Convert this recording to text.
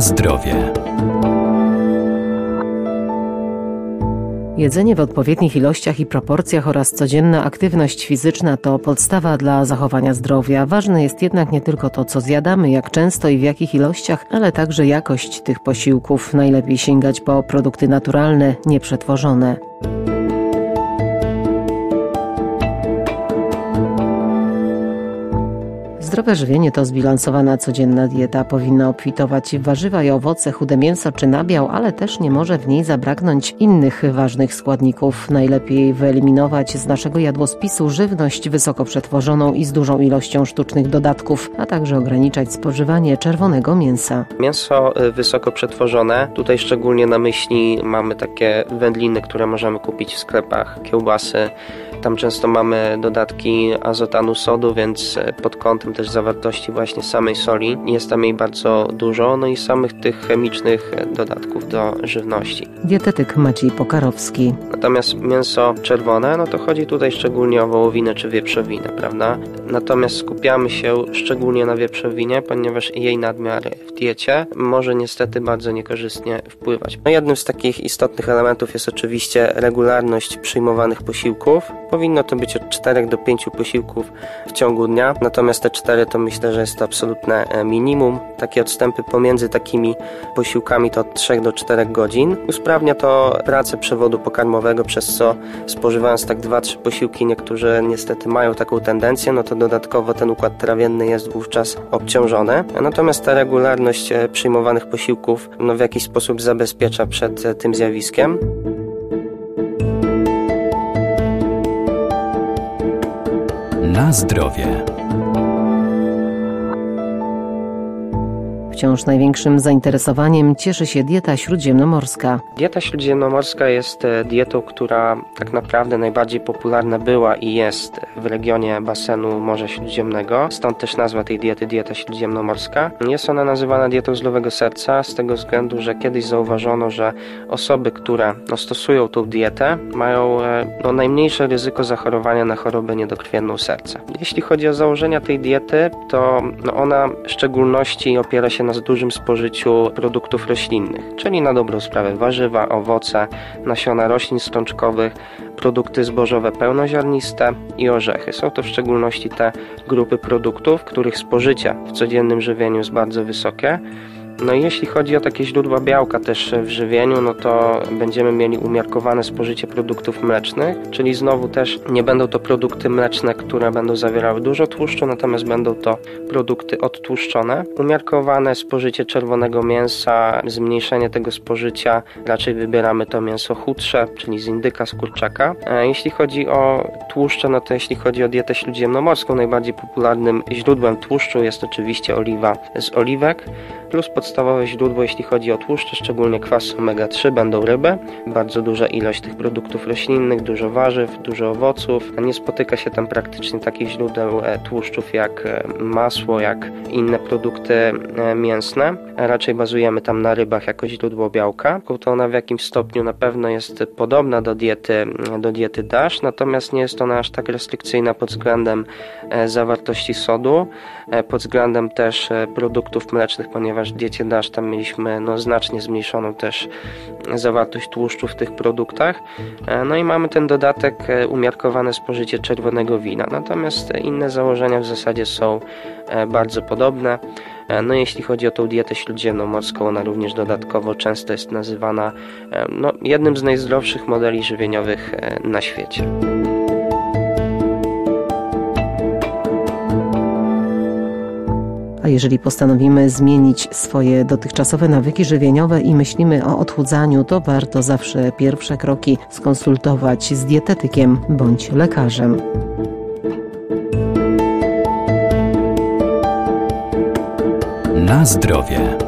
Zdrowie. Jedzenie w odpowiednich ilościach i proporcjach oraz codzienna aktywność fizyczna to podstawa dla zachowania zdrowia. Ważne jest jednak nie tylko to, co zjadamy, jak często i w jakich ilościach, ale także jakość tych posiłków. Najlepiej sięgać po produkty naturalne, nieprzetworzone. Zdrowe żywienie to zbilansowana codzienna dieta. Powinna obfitować w warzywa i owoce, chude mięso czy nabiał, ale też nie może w niej zabraknąć innych ważnych składników. Najlepiej wyeliminować z naszego jadłospisu żywność wysoko przetworzoną i z dużą ilością sztucznych dodatków, a także ograniczać spożywanie czerwonego mięsa. Mięso y, wysoko przetworzone, tutaj szczególnie na myśli mamy takie wędliny, które możemy kupić w sklepach, kiełbasy, tam często mamy dodatki azotanu sodu, więc e, pod kątem też zawartości właśnie samej soli jest tam jej bardzo dużo, no i samych tych chemicznych dodatków do żywności. Dietetyk Maciej Pokarowski. Natomiast mięso czerwone, no to chodzi tutaj szczególnie o wołowinę czy wieprzowinę, prawda? Natomiast skupiamy się szczególnie na wieprzowinie, ponieważ jej nadmiar w diecie może niestety bardzo niekorzystnie wpływać. No jednym z takich istotnych elementów jest oczywiście regularność przyjmowanych posiłków, Powinno to być od 4 do 5 posiłków w ciągu dnia, natomiast te 4 to myślę, że jest to absolutne e, minimum. Takie odstępy pomiędzy takimi posiłkami to od 3 do 4 godzin. Usprawnia to pracę przewodu pokarmowego, przez co spożywając tak 2-3 posiłki, niektórzy niestety mają taką tendencję, no to dodatkowo ten układ trawienny jest wówczas obciążony. Natomiast ta regularność e, przyjmowanych posiłków no w jakiś sposób zabezpiecza przed e, tym zjawiskiem. Na zdrowie. Wciąż największym zainteresowaniem cieszy się dieta śródziemnomorska. Dieta śródziemnomorska jest e, dietą, która tak naprawdę najbardziej popularna była i jest w regionie basenu Morza Śródziemnego. Stąd też nazwa tej diety dieta śródziemnomorska. Jest ona nazywana dietą zdrowego serca z tego względu, że kiedyś zauważono, że osoby, które no, stosują tą dietę, mają e, no, najmniejsze ryzyko zachorowania na chorobę niedokrwienną serca. Jeśli chodzi o założenia tej diety, to no, ona w szczególności opiera się na dużym spożyciu produktów roślinnych, czyli na dobrą sprawę warzywa, owoce, nasiona roślin strączkowych, produkty zbożowe pełnoziarniste i orzechy. Są to w szczególności te grupy produktów, których spożycie w codziennym żywieniu jest bardzo wysokie no i jeśli chodzi o takie źródła białka też w żywieniu, no to będziemy mieli umiarkowane spożycie produktów mlecznych, czyli znowu też nie będą to produkty mleczne, które będą zawierały dużo tłuszczu, natomiast będą to produkty odtłuszczone. Umiarkowane spożycie czerwonego mięsa, zmniejszenie tego spożycia, raczej wybieramy to mięso chudsze, czyli z indyka, z kurczaka. E, jeśli chodzi o tłuszcze, no to jeśli chodzi o dietę śródziemnomorską, najbardziej popularnym źródłem tłuszczu jest oczywiście oliwa z oliwek, plus pod podstawowe źródło, jeśli chodzi o tłuszcze, szczególnie kwas omega-3, będą ryby. Bardzo duża ilość tych produktów roślinnych, dużo warzyw, dużo owoców. Nie spotyka się tam praktycznie takich źródeł e, tłuszczów jak e, masło, jak inne produkty e, mięsne. Raczej bazujemy tam na rybach jako źródło białka. To ona w jakimś stopniu na pewno jest podobna do diety, do diety DASH, natomiast nie jest ona aż tak restrykcyjna pod względem zawartości sodu, pod względem też produktów mlecznych, ponieważ w diecie diecie DASH tam mieliśmy no, znacznie zmniejszoną też zawartość tłuszczu w tych produktach. E, no i mamy ten dodatek e, umiarkowane spożycie czerwonego wina. Natomiast inne założenia w zasadzie są e, bardzo podobne. No jeśli chodzi o tą dietę śródziemnomorską, ona również dodatkowo często jest nazywana no, jednym z najzdrowszych modeli żywieniowych na świecie. Jeżeli postanowimy zmienić swoje dotychczasowe nawyki żywieniowe i myślimy o odchudzaniu, to warto zawsze pierwsze kroki skonsultować z dietetykiem bądź lekarzem. Na zdrowie.